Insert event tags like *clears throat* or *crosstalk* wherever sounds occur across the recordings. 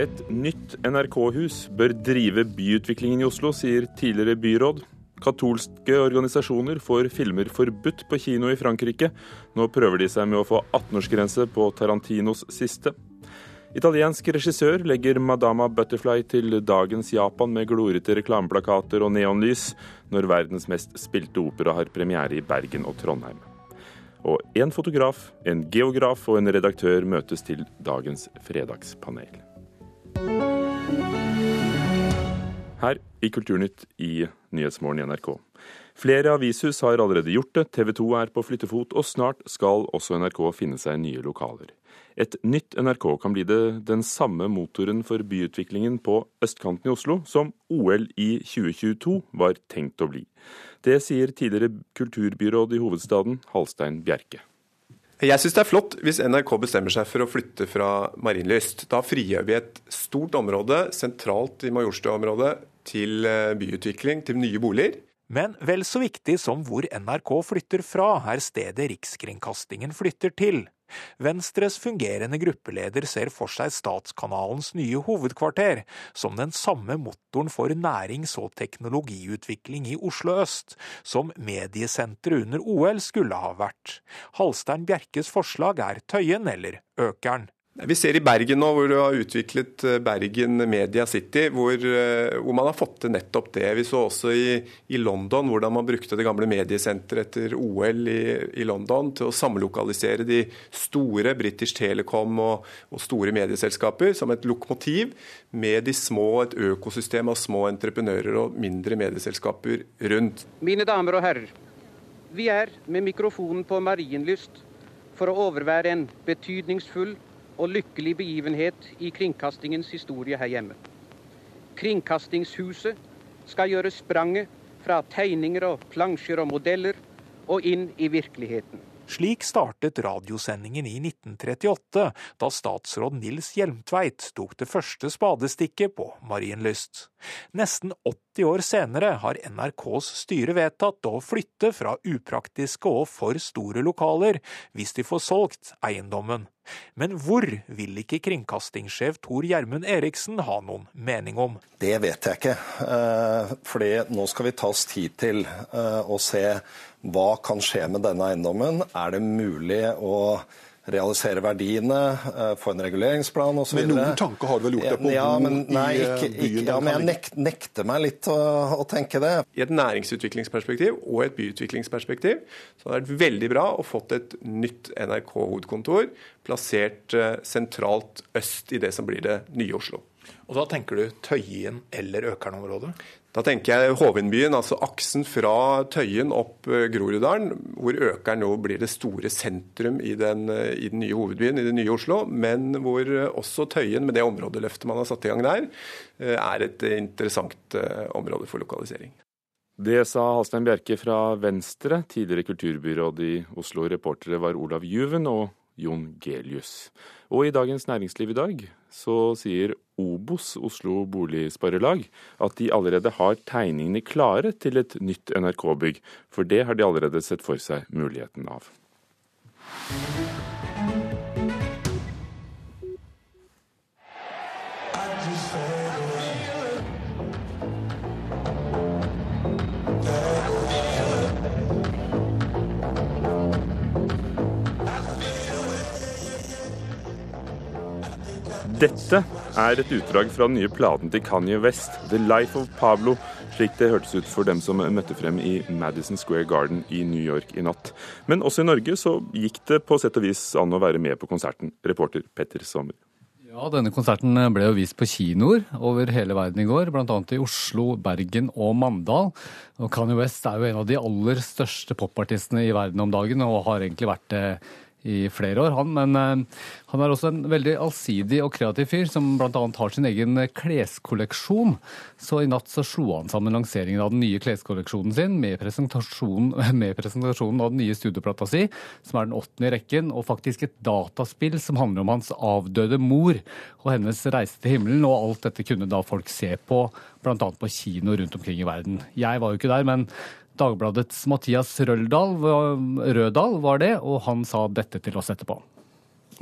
Et nytt NRK-hus bør drive byutviklingen i Oslo, sier tidligere byråd. Katolske organisasjoner får filmer forbudt på kino i Frankrike. Nå prøver de seg med å få 18-årsgrense på Tarantinos siste. Italiensk regissør legger 'Madama Butterfly' til dagens Japan med glorete reklameplakater og neonlys, når verdens mest spilte opera har premiere i Bergen og Trondheim. Og en fotograf, en geograf og en redaktør møtes til dagens fredagspanel. Her i Kulturnytt i Nyhetsmorgen i NRK. Flere avishus har allerede gjort det, TV 2 er på flyttefot, og snart skal også NRK finne seg nye lokaler. Et nytt NRK kan bli det den samme motoren for byutviklingen på østkanten i Oslo som OL i 2022 var tenkt å bli. Det sier tidligere kulturbyråd i hovedstaden, Halstein Bjerke. Jeg syns det er flott hvis NRK bestemmer seg for å flytte fra Marienlyst. Da frigjør vi et stort område sentralt i Majorstua-området til eh, byutvikling, til nye boliger. Men vel så viktig som hvor NRK flytter fra, er stedet Rikskringkastingen flytter til. Venstres fungerende gruppeleder ser for seg Statskanalens nye hovedkvarter som den samme motoren for nærings- og teknologiutvikling i Oslo øst, som mediesenteret under OL skulle ha vært. Halstein Bjerkes forslag er Tøyen eller Økern. Vi ser i Bergen nå, hvor du har utviklet eh, Bergen Media City, hvor, eh, hvor, man har fått til nettopp det. Vi så også i, i London hvordan man brukte det gamle mediesenteret etter OL i, i, London til å samlokalisere de store, British Telecom og, og, store medieselskaper, som et lokomotiv med de små, et økosystem av små entreprenører og mindre medieselskaper rundt. Mine damer og herrer, vi er med mikrofonen på Marienlyst for å overvære en betydningsfull og lykkelig begivenhet i kringkastingens historie her hjemme. Kringkastingshuset skal gjøre spranget fra tegninger og plansjer og modeller og inn i virkeligheten. Slik startet radiosendingen i 1938, da statsråd Nils Hjelmtveit tok det første spadestikket på Marienlyst. Nesten 80 år senere har NRKs styre vedtatt å flytte fra upraktiske og for store lokaler, hvis de får solgt eiendommen. Men hvor vil ikke kringkastingssjef Tor Gjermund Eriksen ha noen mening om? Det vet jeg ikke. for nå skal vi ta oss tid til eh, å se hva kan skje med denne eiendommen? Er det mulig å realisere verdiene, eh, få en reguleringsplan osv. Men noen tanker har du vel gjort deg på ja, men, nei, ikke, eh, byen? ja, men jeg nekter, nekter meg litt å, å, tenke det. I et næringsutviklingsperspektiv og et byutviklingsperspektiv så har det vært veldig bra å fått et nytt NRK-hovedkontor plassert eh, sentralt øst i det som blir det nye Oslo. Og Da tenker du Tøyen eller Økern-området? Da tenker jeg Hovinbyen, altså aksen fra Tøyen opp eh, Groruddalen, hvor Økern nå blir det store sentrum i den, eh, i den, nye hovedbyen, i det nye Oslo. Men hvor eh, også Tøyen, med det områdeløftet man har satt i gang der, er et interessant område for lokalisering. Det sa Halstein Bjerke fra Venstre. Tidligere kulturbyråd i Oslo. Reportere var Olav Juven og Jon Gelius. Og i Dagens Næringsliv i dag så sier Obos, Oslo Boligsparelag, at de allerede har tegningene klare til et nytt NRK-bygg. For det har de allerede sett for seg muligheten av. Dette er et utdrag fra den nye platen til Kanye West, 'The Life of Pablo', slik det hørtes ut for dem som møtte frem i Madison Square Garden i New York i natt. Men også i Norge så gikk det på sett og vis an å være med på konserten. Reporter Petter Sommer. Ja, Denne konserten ble jo vist på kinoer over hele verden i går, bl.a. i Oslo, Bergen og Mandal. Og Kanye West er jo en av de aller største popartistene i verden om dagen, og har egentlig vært det i flere år, han. Men uh, han er også en veldig allsidig og kreativ fyr, som bl.a. har sin egen kleskolleksjon. Så i natt så slo han sammen lanseringen av den nye kleskolleksjonen sin med presentasjonen, *laughs* med presentasjonen av den nye studioplata si, som er den åttende i rekken, og faktisk et dataspill som handler om hans avdøde mor og hennes reise til himmelen. Og alt dette kunne da folk se på, bl.a. på kino rundt omkring i verden. Jeg var jo ikke der, men Dagbladets Mathias Røldal, Rødal var det, og han sa dette til oss etterpå.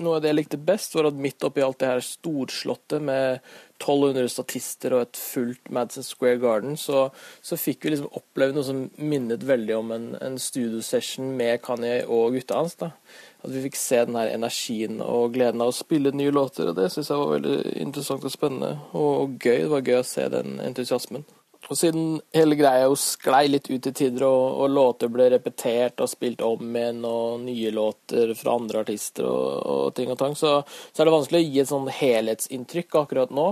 noe av det jeg likte best, var at midt oppi alt det her storslåtte med 1200 statister og et fullt Madison Square Garden, så, så fikk vi liksom oppleve noe som minnet veldig om en, en studiosession med Kanye og gutta hans. da. At vi fikk se den her energien og gleden av å spille nye låter. og Det syns jeg var veldig interessant og spennende og, gøy. Det var gøy å se den entusiasmen. Og siden hele greia jo sklei litt ut i tider, og, og, låter ble repetert og spilt om igjen, og nye låter fra andre artister og, og ting og tang, så, så, er det vanskelig å gi et sånn helhetsinntrykk akkurat nå.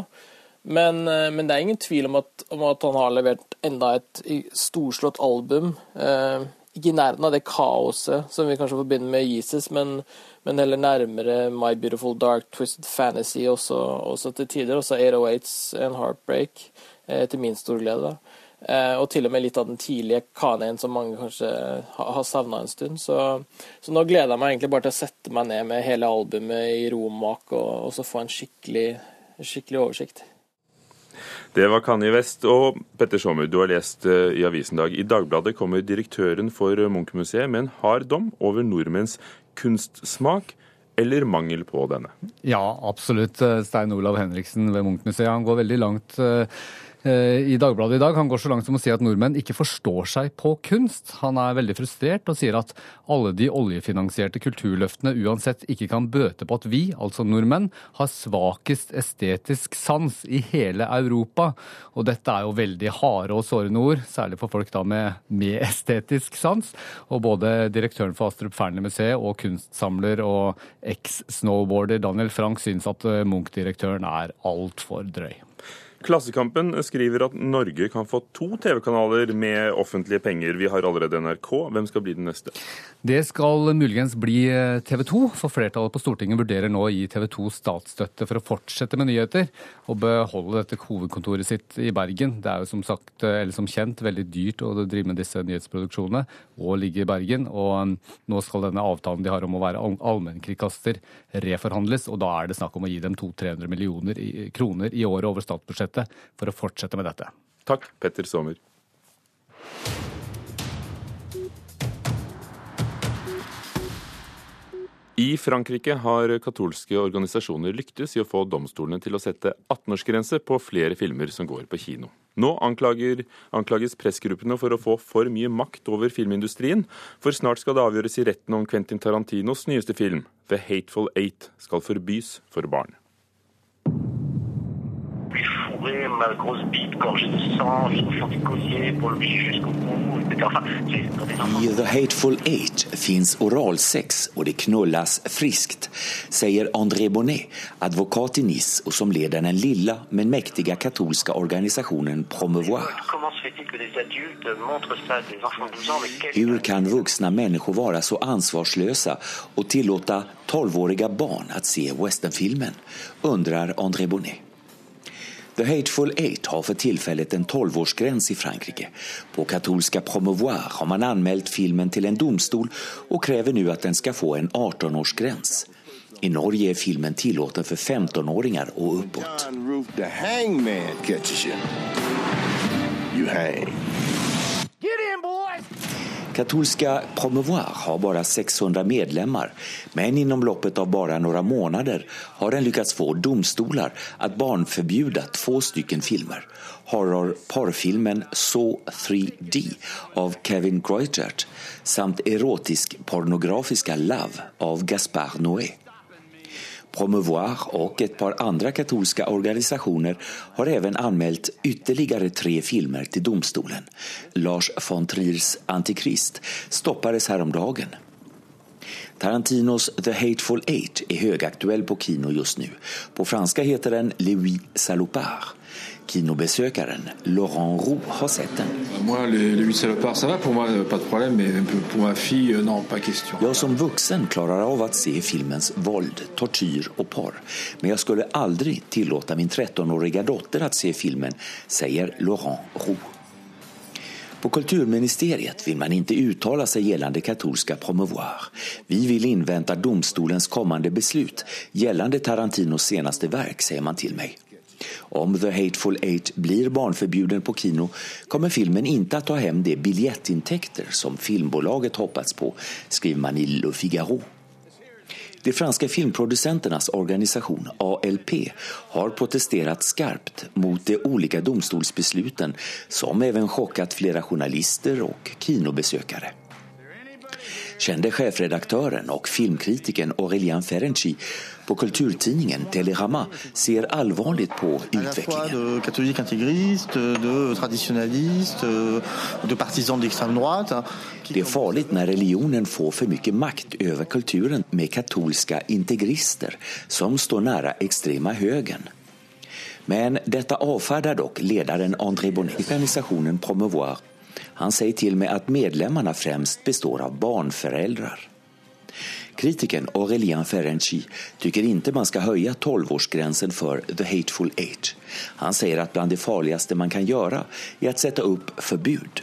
Men, eh, men, det er ingen tvil om at, om at, han har levert enda et storslått album. Eh, ikke i nærheten av det kaoset som vi kanskje forbinder med Jesus, men, men heller nærmere My Beautiful Dark Twisted Fantasy også, også til tider. Også 808s and Heartbreak. Eh, til min store glede. Eh, og til og med litt av den tidlige Kaneen som mange kanskje har savna en stund. Så, så, nå gleder jeg meg egentlig bare til å sette meg ned med hele albumet i romak og, og så få en skikkelig, skikkelig oversikt. Det var Kanye West. Og Petter Sommer, du har lest eh, i avisen dag. I Dagbladet kommer direktøren for Munch-museet med en hard dom over nordmenns kunstsmak eller mangel på denne? Ja, absolutt. Stein Olav Henriksen ved Munch-museet. Han går veldig langt Eh, i Dagbladet i dag. Han går så langt som å si at nordmenn ikke forstår seg på kunst. Han er veldig frustrert og sier at alle de oljefinansierte kulturløftene uansett ikke kan bøte på at vi, altså nordmenn, har svakest estetisk sans i hele Europa. Og dette er jo veldig harde og sårende ord, særlig for folk da med, med estetisk sans. Og både direktøren for Astrup Fearnley-museet og kunstsamler og eks-snowboarder Daniel Frank syns at eh, Munch-direktøren er altfor drøy. Klassekampen skriver at Norge kan få to TV-kanaler med offentlige penger. Vi har allerede NRK. Hvem skal bli den neste? Det skal muligens bli eh, TV 2, for flertallet på Stortinget vurderer nå å gi TV 2 statsstøtte for å fortsette med nyheter og beholde dette hovedkontoret sitt i Bergen. Det er jo som sagt, eh, eller som kjent, veldig dyrt å drive med disse nyhetsproduksjonene og ligge i Bergen. Og um, nå skal denne avtalen de har om å være allmennkringkaster reforhandles, og da er det snakk om å gi dem 200-300 millioner kroner i året over statsbudsjettet statsbudsjettet for å fortsette med dette. Takk, Petter Sommer. I Frankrike har katolske organisasjoner lyktes i å få domstolene til å sette 18-årsgrense på flere filmer som går på kino. Nå anklager, anklages pressgruppene for å få for mye makt over filmindustrien, for snart skal det avgjøres i retten om Quentin Tarantinos nyeste film, 'The Hateful Eight', skal forbys for barn bourré, ma grosse bite, gorgée de sang, je me sentais collier pour le jusqu'au cou, etc. Enfin, I The Hateful Eight finns oralsex och det knullas friskt, säger André Bonnet, advokat i Nice och som leder den lilla men mäktiga katolska organisationen Promouvoir. Hur kan vuxna människor vara så ansvarslösa och tillåta 12-åriga barn att se westernfilmen? undrar André Bonnet. The Hateful Eight har för tillfället en 12-årsgräns i Frankrike. På katolska Promouvoir har man anmält filmen till en domstol och kräver nu att den ska få en 18-årsgräns. I Norge är filmen tillåten för 15-åringar och uppåt. Katolska Promouvoir har bare 600 medlemmer, men inom loppet av bare några måneder har den lykkes få domstolar at barnförbjuda två stycken filmer. Horror-parfilmen Saw 3D av Kevin Greutert samt erotisk pornografiska Love av Gaspar Noé. Promouvoir och ett par andra katolska organisationer har även anmält ytterligare tre filmer till domstolen. Lars von Triers Antikrist stoppades häromdagen. Tarantinos The Hateful Eight är högaktuell på kino just nu. På franska heter den Louis Salopard. Kinobesökaren Laurent Roux har sett den. Jeg som voksen klarer av å se filmens vold, tortyr og porr. Men jeg skulle aldri tillate min 13-årige dotter å se filmen, sier Laurent Roux. På kulturministeriet vil man ikke uttale seg gjeldende katolska promouvoir. Vi vil innvente domstolens kommende beslut gjeldende Tarantinos seneste verk, sier man til mig. Om The Hateful Eight blir barnförbjuden på kino kommer filmen inte att ta hem de biljettintäkter som filmbolaget hoppats på, skriver man i Le Figaro. De franske filmproducenternas organisasjon ALP har protesterat skarpt mot de olika domstolsbesluten som även chockat flere journalister og kinobesøkere. Kände chefredaktören och filmkritikern Aurélien Ferenczi på kulturtidningen Telerama ser allvarligt på utvecklingen. Det är farligt när religionen får för mycket makt över kulturen med katolska integrister som står nära extrema högern. Men detta avfärdar dock ledaren André Bonnet. Organisationen Promouvoir han sier til meg at medlemmene fremst består av barnforeldre. Kritikeren Aurelien Ferenczi tycker ikke man skal høye 12-årsgrensen for the hateful age. Han sier at blant det farligste man kan gjøre, er å sette opp forbud.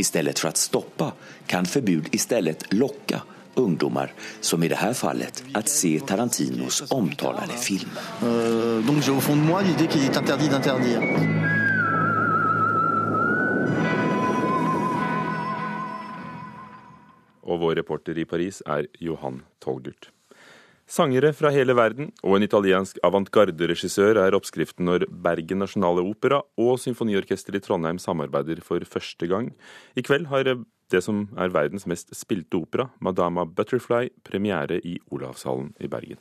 I stedet for å stoppe, kan forbud i stedet lokke ungdommer, som i dette fallet, å se Tarantinos omtalede film. Uh, donc j'ai au fond de moi l'idée qu'il est interdit d'interdire. Og vår reporter i Paris er Johan Tolgurt. Sangere fra hele verden og en italiensk avantgarde-regissør er oppskriften når Bergen Nasjonale Opera og Symfoniorkester i Trondheim samarbeider for første gang. I kveld har det som er verdens mest spilte opera, Madama Butterfly, premiere i Olavshallen i Bergen.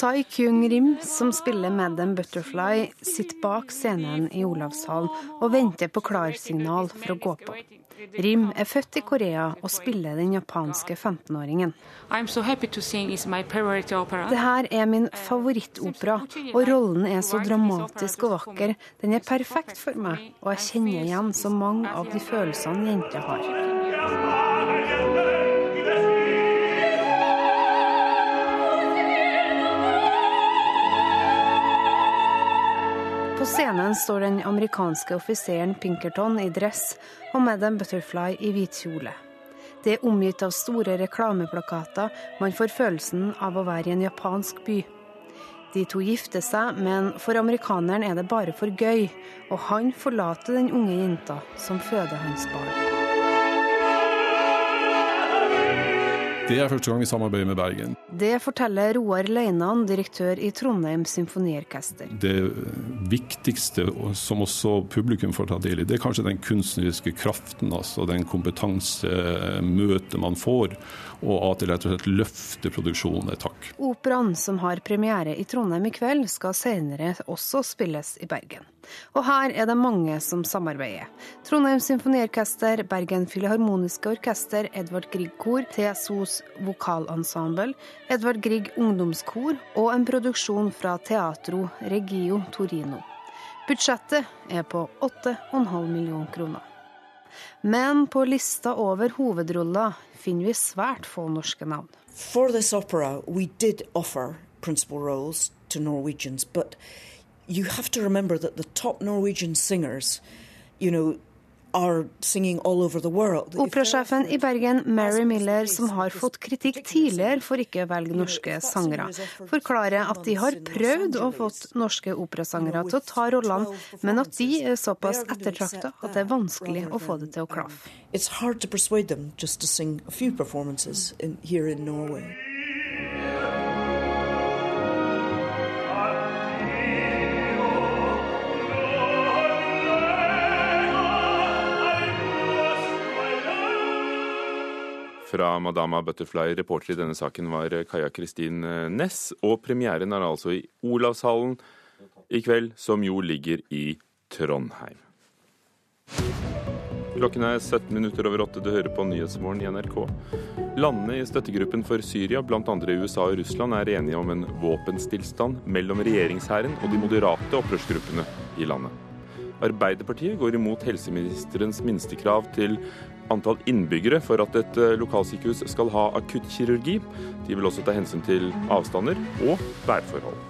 Sai Kyung Rim, som spiller Madam Butterfly, sitter bak scenen i Olavshallen og venter på klarsignal for å gå på. Rim er født i Korea og spiller den japanske 15-åringen. So det her er min favorittopera, og rollen er så dramatisk og vakker. Den er perfekt for meg, og jeg kjenner igjen så mange av de følelsene jenter har. På scenen står den amerikanske offiseren Pinkerton i dress og Madam Butterfly i hvit kjole. Det er omgitt av store reklameplakater. Man får følelsen av å være i en japansk by. De to gifter seg, men for amerikaneren er det bare for gøy, og han forlater den unge jenta som føder hans barn. Det er første gang vi samarbeider med Bergen. Det forteller Roar Leinan, direktør i Trondheim Symfoniorkester. Det viktigste som også publikum får ta del i, det er kanskje den kunstneriske kraften, altså den kompetansemøtet man får, og at det rett og slett løfter produksjonen et hakk. Operaen, som har premiere i Trondheim i kveld, skal senere også spilles i Bergen. Og her er det mange som samarbeider. Trondheim Symfoniorkester, Bergen Filharmoniske Orkester, Edvard Grieg Kor, TSOs vokalensemble, Edvard Grieg ungdomskor og en produksjon fra Teatro Regio Torino. Budsjettet er på 8,5 millioner kroner. Men på lista over hovedroller finner vi svært få norske navn. For this opera, we did offer principal roles to Norwegians, you have to remember that the top Norwegian singers, you know, Operasjefen i Bergen, Mary Miller, som har fått kritikk tidligere for ikke å velge norske sangere, forklarer at de har prøvd å få norske operasangere til å ta rollene, men at de er såpass ettertrakta at det er vanskelig å få det til å klaffe. Fra Madama Butterfly. Reporter i denne saken var Kaja Kristin Næss. Og premieren er altså i Olavshallen i kveld, som jo ligger i Trondheim. Klokken er 17 minutter over åtte. Du hører på Nyhetsmorgen i NRK. Landene i støttegruppen for Syria, bl.a. USA og Russland, er enige om en våpenstillstand mellom regjeringshæren og de moderate opprørsgruppene i landet. Arbeiderpartiet går imot helseministerens minstekrav til antall innbyggere for at et eh, lokalsykehus skal ha akuttkirurgi. De vil også ta hensyn til avstander og værforhold.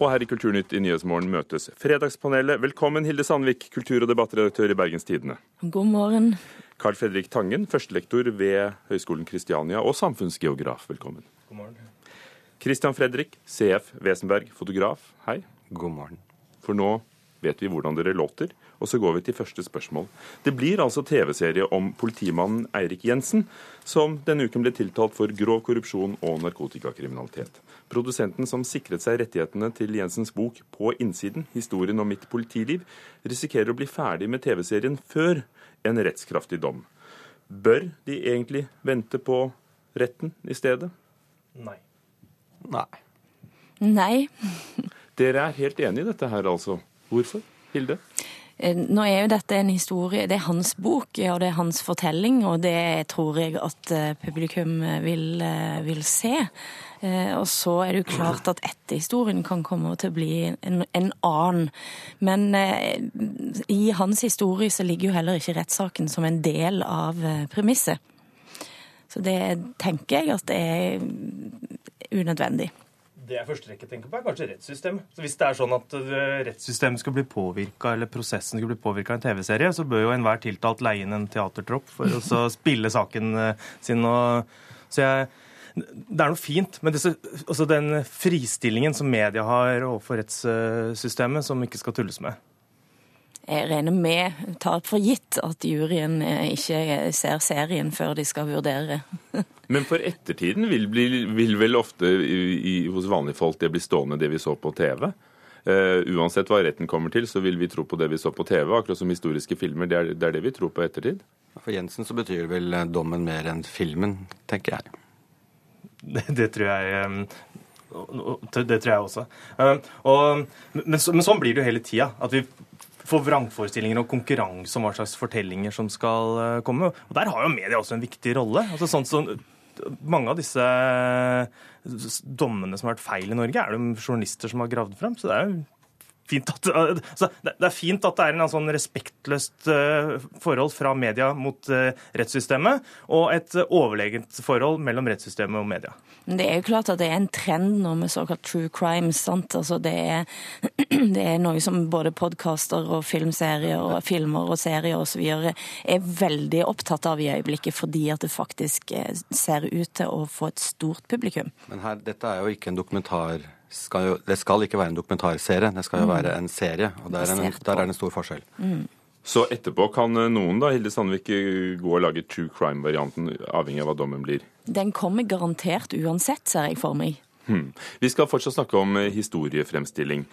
Og her i Kulturnytt i Nyhetsmorgen møtes Fredagspanelet. Velkommen, Hilde Sandvik, kultur- og debattredaktør i Bergens Tidende. God morgen. Carl Fredrik Tangen, førstelektor ved Høgskolen Kristiania og samfunnsgeograf. Velkommen. God morgen. Christian Fredrik, CF Wesenberg, fotograf. Hei. God morgen. For nå vet vi hvordan dere låter. Og så går vi til første spørsmål. Det blir altså TV-serie om politimannen Eirik Jensen, som denne uken ble tiltalt for grov korrupsjon og narkotikakriminalitet. Produsenten som sikret seg rettighetene til Jensens bok På innsiden, historien om mitt politiliv, risikerer å bli ferdig med TV-serien før en rettskraftig dom. Bør de egentlig vente på retten i stedet? Nei. Nei. Nei. Dere er helt enig i dette her, altså. Hvorfor, Hilde? Eh, nå er jo dette en historie, det er hans bok og det er hans fortelling, og det tror jeg at eh, publikum vil, eh, vil se. Og så er det jo klart at etterhistorien kan komme til å bli en, en annen. Men i hans historie så ligger jo heller ikke rettssaken som en del av premisset. Så det tenker jeg at det er unødvendig det jeg første rekke tenker på, er kanskje rettssystemet. Så Hvis det er sånn at eh, rettssystemet skal bli påvirka, eller prosessen skal bli påvirka av en TV-serie, så bør jo enhver tiltalt leie inn en teatertropp for å *laughs* spille saken eh, sin. Og, så jeg, det er noe fint men disse, altså den fristillingen som media har overfor rettssystemet, som ikke skal tulles med. Jeg regner med, tar for gitt, at juryen eh, ikke ser serien før de skal vurdere. *laughs* Men for ettertiden vil, bli, vil vel ofte i, hos vanlige folk det bli stående det vi så på TV? Uh, eh, uansett hva retten kommer til, så vil vi tro på det vi så på TV. Akkurat som historiske filmer. Det er, det er det vi tror på ettertid. For Jensen så betyr vel dommen mer enn filmen, tenker jeg. Det, det tror jeg det tror jeg også. Eh, og, men, så, men, sånn blir det jo hele tida. At vi for vrangforestillinger og konkurranse om hva slags fortellinger som skal eh, komme. Og Der har jo media også en viktig rolle. Altså sånn som Mange av disse dommene som har vært feil i Norge, er det journalister som har gravd frem. Så det er jo fint at, altså, det er fint at det er en sånn respektløst eh, forhold fra media mot eh, rettssystemet, og et overlegent forhold mellom rettssystemet og media. Det er jo klart at det er en trend nå med såkalt true crime. sant? Altså det, er, *clears throat* det er noe som både podkaster og filmserier og filmer og serier osv. er veldig opptatt av i øyeblikket, fordi at det faktisk eh, ser ut til å få et stort publikum. Men her, dette er jo ikke en dokumentar skal jo, det skal ikke være en dokumentarserie, det skal jo mm. være en serie. og Der er, en, der er det en stor forskjell. Mm. Så etterpå kan eh, noen da, Hilde Sandvik, eh, gå og lage true crime-varianten, avhengig av hva dommen blir? Den kommer garantert uansett, ser jeg for meg. Hmm. Vi skal fortsatt snakke om eh, historiefremstilling,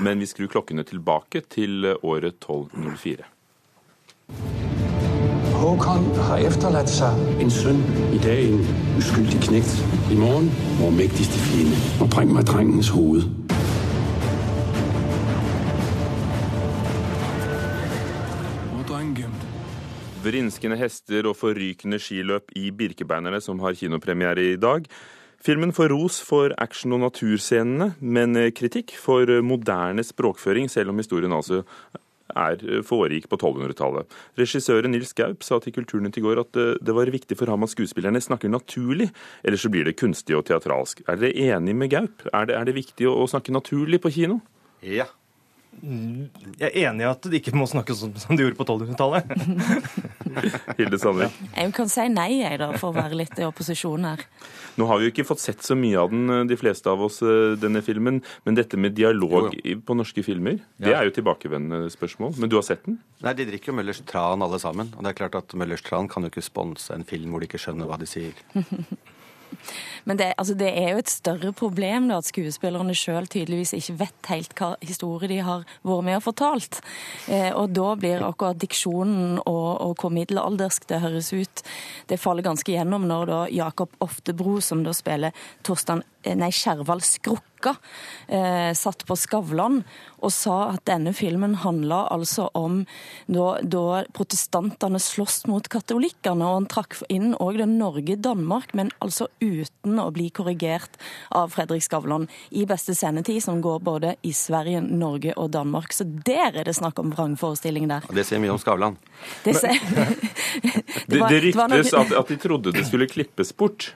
men vi skrur klokkene tilbake til året 1204. Håkon har efterlatt seg en sønn. I dag en uskyldig knekt. I morgen vår mektigste fiende. Og bring meg drengens hoved. Vrinskende hester og forrykende skiløp i Birkebeinerne, som har kinopremiere i dag. Filmen får ros for action- og naturscenene, men kritikk for moderne språkføring, selv om historien altså er, eh, foregikk på 1200-tallet. Regissøren Nils Gaup sa til Kulturnytt i går at eh, det var viktig for ham at skuespillerne snakker naturlig, ellers så blir det kunstig og teatralsk. Er dere enig med Gaup? Er det, er det viktig å, snakke naturlig på kino? Ja. Jeg er enig i at det ikke må snakkes sånn som de gjorde på 1200-tallet. *laughs* Hilde Sandvik? Jeg kan si nei, jeg, da, for å være litt i opposisjon her. Nå har vi jo ikke fått sett så mye av den, eh, de fleste av oss, eh, denne filmen. Men dette med dialog jo. på norske filmer, ja. det er jo tilbakevendende spørsmål. Men du har sett den? Nei, de drikker jo Møllers Tran alle sammen. Og det er klart at Møllers Tran kan jo ikke sponse en film hvor de ikke skjønner hva de sier. *laughs* Men det, altså det, er jo et større problem da, at skuespillerne sjøl tydeligvis ikke vet helt hva historie de har vært med og fortalt. Eh, og da blir akkurat diksjonen og, og hvor middelaldersk det høres ut, det faller ganske gjennom når da Jakob Oftebro, som da spiller Torstein nei, Skjervald Skrukka eh, satt på Skavlan og sa at denne filmen handla altså om da, da protestantene sloss mot katolikkene. Og han trakk inn òg Norge-Danmark, men altså uten å bli korrigert av Fredrik Skavlan i beste sendetid, som går både i Sverige, Norge og Danmark. Så der er det snakk om vrangforestilling der. Det sier mye om Skavlan. Det, *laughs* det, det, det ryktes at, at de trodde det skulle klippes bort.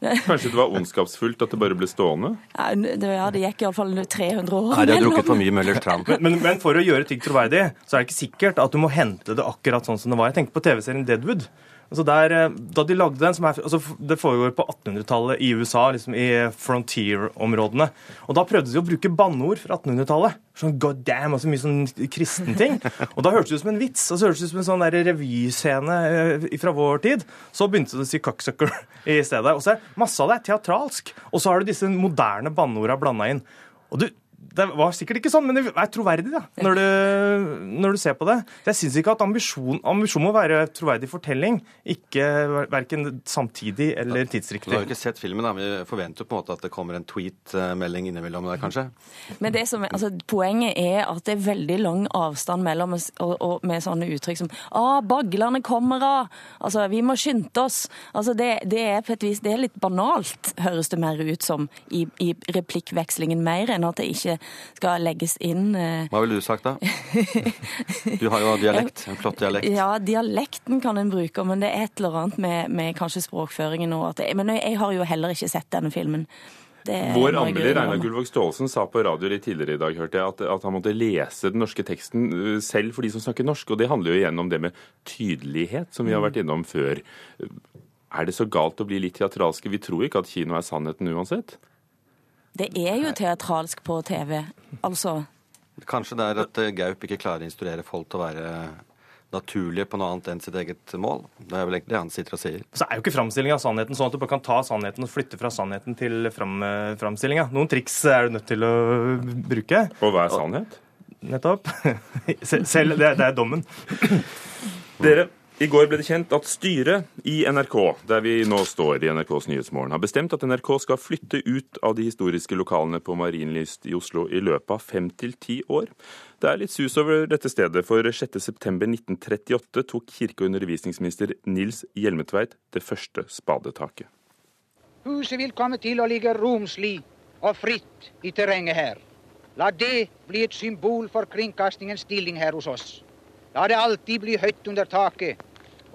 Kanskje det var ondskapsfullt at det bare ble stående? Ja, det, ja, det gikk iallfall 300 år. Nei, De har drukket for mye Møllers tran. Men, men, men, for å gjøre ting troverdig, så er det ikke sikkert at du må hente det akkurat sånn som det var. Jeg tenker på TV-serien Deadwood. Altså der, eh, da de lagde den, er, altså Det foregår på 1800-tallet i USA, liksom i frontier-områdene. Og Da prøvde de å bruke banneord fra 1800-tallet. Sånn god damn og så mye sånn kristenting. Og da hørtes det ut som en vits. og så hørtes det ut som en sånn revyscene eh, fra vår tid. Så begynte det å si cocksucker *laughs* i stedet. Og så er masse av det teatralsk. Og så har du disse moderne banneorda blanda inn. Og du, det var sikkert ikke sånn, men det er troverdig da, når du, når du ser på det. Jeg syns ikke at ambisjon, ambisjon må være troverdig fortelling, ikke verken samtidig eller tidsriktig. Vi har jo ikke sett filmen, da. Vi forventer jo på en måte at det kommer en tweet-melding innimellom der, kanskje? Men det som, altså, Poenget er at det er veldig lang avstand mellom oss og, og med sånne uttrykk som ah, 'baglene kommer av', altså 'vi må skynde oss'. Altså, det, det, er på et vis, det er litt banalt, høres det mer ut som i, i replikkvekslingen, mer enn at det ikke skal legges inn eh, Hva ville du sagt da? *laughs* Du har jo dialekt, en flott dialekt. Ja, dialekten kan en bruke, men det er et eller annet med, med kanskje språkføringen og Men jeg har jo heller ikke sett denne filmen. Vår anmelder Einar Gullvåg Staalesen sa på radio litt tidligere i dag hørte jeg, at, at, han måtte lese den norske teksten uh, selv for de som snakker norsk. Og det handler jo igjen om det med tydelighet, som vi har vært innom før. Er det så galt å bli litt teatralske? Vi tror ikke at kino er sannheten uansett? Det er jo teatralsk på TV, altså. Kanskje det er at eh, Gaup ikke klarer å instruere folk til å være naturlige på noe annet enn sitt eget mål. Det er vel egentlig det han sitter og sier. Så er jo ikke framstillinga av sannheten sånn at du bare kan ta sannheten og flytte fra sannheten til fram, eh, framstillinga. Noen triks er du nødt til å bruke. Og hva er sannhet? Nettopp. *laughs* Selv, det, det er dommen. Dere, i går ble det kjent at styret i NRK, der vi nå står i NRKs Nyhetsmorgen, har bestemt at NRK skal flytte ut av de historiske lokalene på Marienlyst i Oslo i løpet av fem til ti år. Det er litt sus over dette stedet, for 6.9.1938 tok kirke- og undervisningsminister Nils Hjelmetveit det første spadetaket. Huset vil komme til å ligge romslig og fritt i terrenget her. La det bli et symbol for kringkastingens stilling her hos oss. La det alltid bli høyt under taket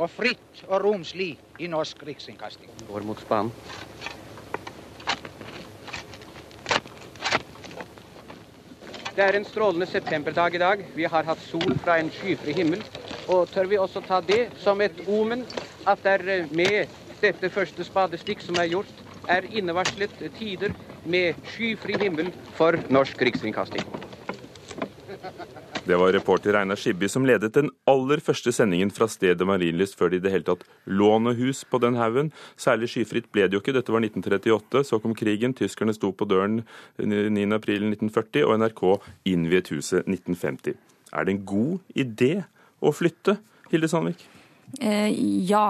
og fritt og romslig i norsk riksinnkasting. Går mot spann. Det er en strålende septemberdag i dag. Vi har hatt sol fra en skyfri himmel. Og tør vi også ta det som et omen at det er med dette første spadestikk som er gjort, er innevarslet tider med skyfri himmel for norsk rikskringkasting. Det var reporter Einar Skibby som ledet den aller første sendingen fra stedet Marienlyst før det i det hele tatt lå noe hus på den haugen. Særlig skyfritt ble det jo ikke. Dette var 1938. Så kom krigen. Tyskerne sto på døren 9.4.1940, og NRK innviet huset 1950. Er det en god idé å flytte, Hilde Sandvik? Eh, ja.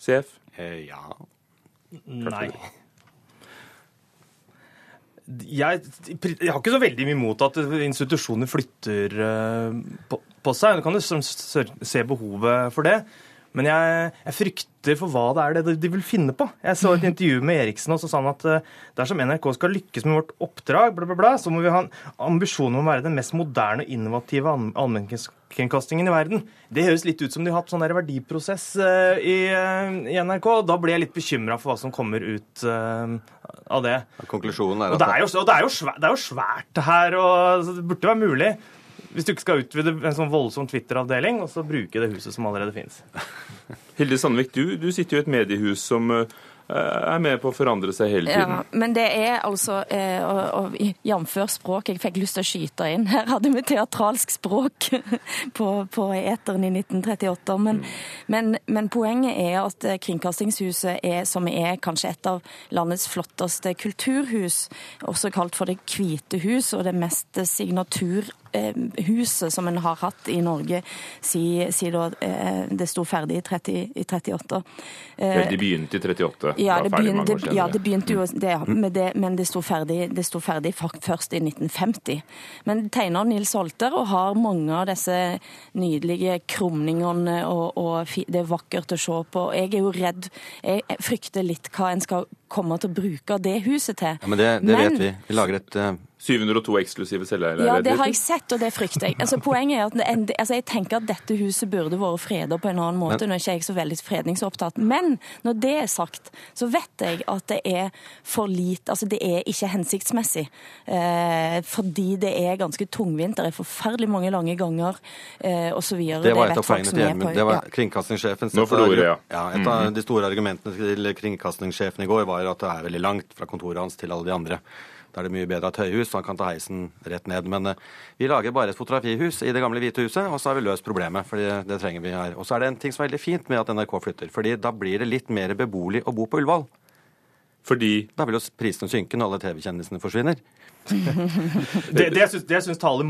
CF? Eh, ja. Nei jeg, jeg, har ikke så veldig mye imot at institusjoner flytter uh, på, på, seg. Du kan jo se behovet for det. Men jeg, jeg, frykter for hva det er det de vil finne på. Jeg så et intervju med Eriksen, og så sa han at uh, dersom NRK skal lykkes med vårt oppdrag, bla, bla, bla, så må vi ha en ambisjon om å være den mest moderne og innovative allmennkringkastingen i verden. Det høres litt ut som de har hatt sånn der verdiprosess uh, i, uh, i, NRK. Da ble jeg litt bekymra for hva som kommer ut av det. Konklusjonen er at... Og det er jo, det er jo, svært, det er jo svært her, og det burde være mulig. Hvis du ikke skal utvide en sånn voldsom Twitter-avdeling, og så bruke det huset som allerede finnes. Hilde Sandvik, du, du sitter jo i et mediehus som uh, er med på å forandre seg hele tiden. Ja, men det er altså eh, og, og Jf. språk, jeg fikk lyst til å skyte inn. Her hadde vi teatralsk språk *laughs* på, på eteren i 1938. Men, mm. men, men, poenget er at Kringkastingshuset er, som er kanskje et av landets flotteste kulturhus, også kalt for Det hvite hus, og det mest signatur Eh, huset som en har hatt i Norge siden si eh, det sto ferdig i, 30, i 38. Vel, de begynte i 38? Ja, det begynte, ja, det begynte jo det, med det, men det sto, ferdig, det sto ferdig først i 1950. Men tegner Nils Holter og har mange av disse nydelige krumningene, og, og det er vakkert å se på. Jeg er jo redd, jeg frykter litt hva en skal komme til å bruke det huset til. Ja, men det, det men, vet vi. Vi lager et uh 702 eksklusive celleleiligheter? Ja, det har jeg sett, og det frykter jeg. Altså, poenget er at altså, Jeg tenker at dette huset burde vært freda på en annen måte. Nå er ikke jeg så veldig fredningsopptatt. Men når det er sagt, så vet jeg at det er for lite Altså, det er ikke hensiktsmessig. Eh, fordi det er ganske tungvint. Det er forferdelig mange lange ganger eh, osv. Det var et av poengene til Gjermund. Det var kringkastingssjefen. Nå får du ordet, ja. ja. Et av mhm. de store argumentene til kringkastingssjefen i går var at det er veldig langt fra kontoret hans til alle de andre. Er det mye bedre at høyhus, så han kan ta heisen rett ned. Men uh, vi lager bare et fotografihus i det gamle hvite huset, og så har vi løst problemet. fordi det trenger vi her. Og så er det en ting som er veldig fint med at NRK flytter. fordi da blir det litt mer beboelig å bo på Ullevål. Fordi Da vil jo prisene synke når alle TV-kjendisene forsvinner. *laughs* det, det, syns, det syns taler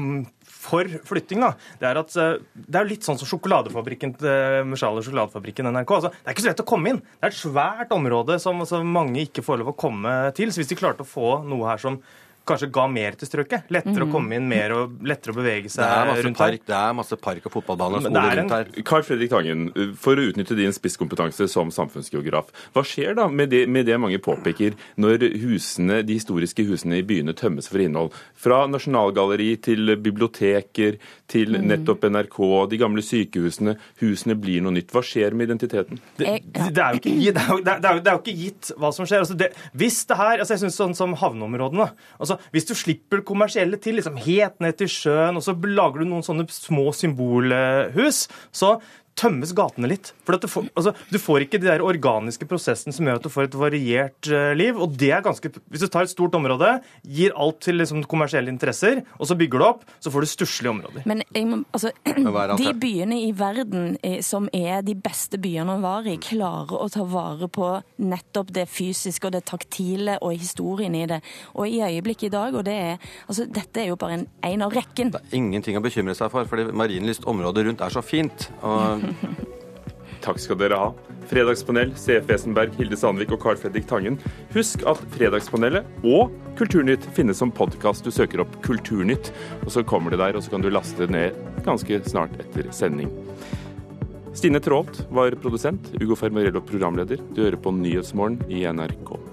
for flytting, da, det er at eh, det er litt sånn som sjokoladefabrikken til Charles sjokoladefabrikken NRK. Altså, det er ikke så lett å komme inn. Det er et svært område som, som mange ikke får lov å komme til. Så hvis de klarte å få noe her som kanskje ga mer til strøket. Lettere mm. å mhm. komme inn, mer og lettere å bevege seg rundt park, her. Det er masse park og fotballbaner og skoler rundt her. Carl Fredrik Tangen, for å utnytte din spisskompetanse som samfunnsgeograf, hva skjer da med det, med det mange påpeker når husene, de historiske husene i byene tømmes for innhold? Fra Nasjonalgalleri til biblioteker, til mm. nettopp NRK, de gamle sykehusene. Husene blir noe nytt. Hva skjer med identiteten? Det, det, er, jo ikke, det, er, jo, det, er, det er jo ikke gitt hva som skjer. Altså hvis det her, altså jeg synes sånn som havneområdene altså hvis du slipper kommersielle til, liksom helt ned til sjøen, og så lager du noen sånne små symbolhus, så tømmes gatene litt. For du får, altså, du, får, ikke de der organiske prosessene som gjør at du får et variert uh, liv. og det er ganske, Hvis du tar et stort område, gir alt til liksom, kommersielle interesser, og så bygger du opp, så får du stusslige områder. Men må, altså, *clears throat* de byene i verden eh, som er de beste byene å være i, klarer å ta vare på nettopp det fysiske og det taktile og historien i det. Og i øyeblikket i dag, og det er, altså, dette er jo bare en, en av rekken. Det er ingenting å bekymre seg for, fordi Marienlyst området rundt er så fint. og *laughs* *laughs* Takk skal dere ha. Fredagspanel, CF Wesenberg, Hilde Sandvik og Carl Fredrik Tangen. Husk at Fredagspanelet og Kulturnytt finnes som podkast. Du søker opp Kulturnytt, og så kommer det der, og så kan du laste det ned ganske snart etter sending. Stine Traalt var produsent, Ugo Fermarello programleder. Du hører på Nyhetsmorgen i NRK.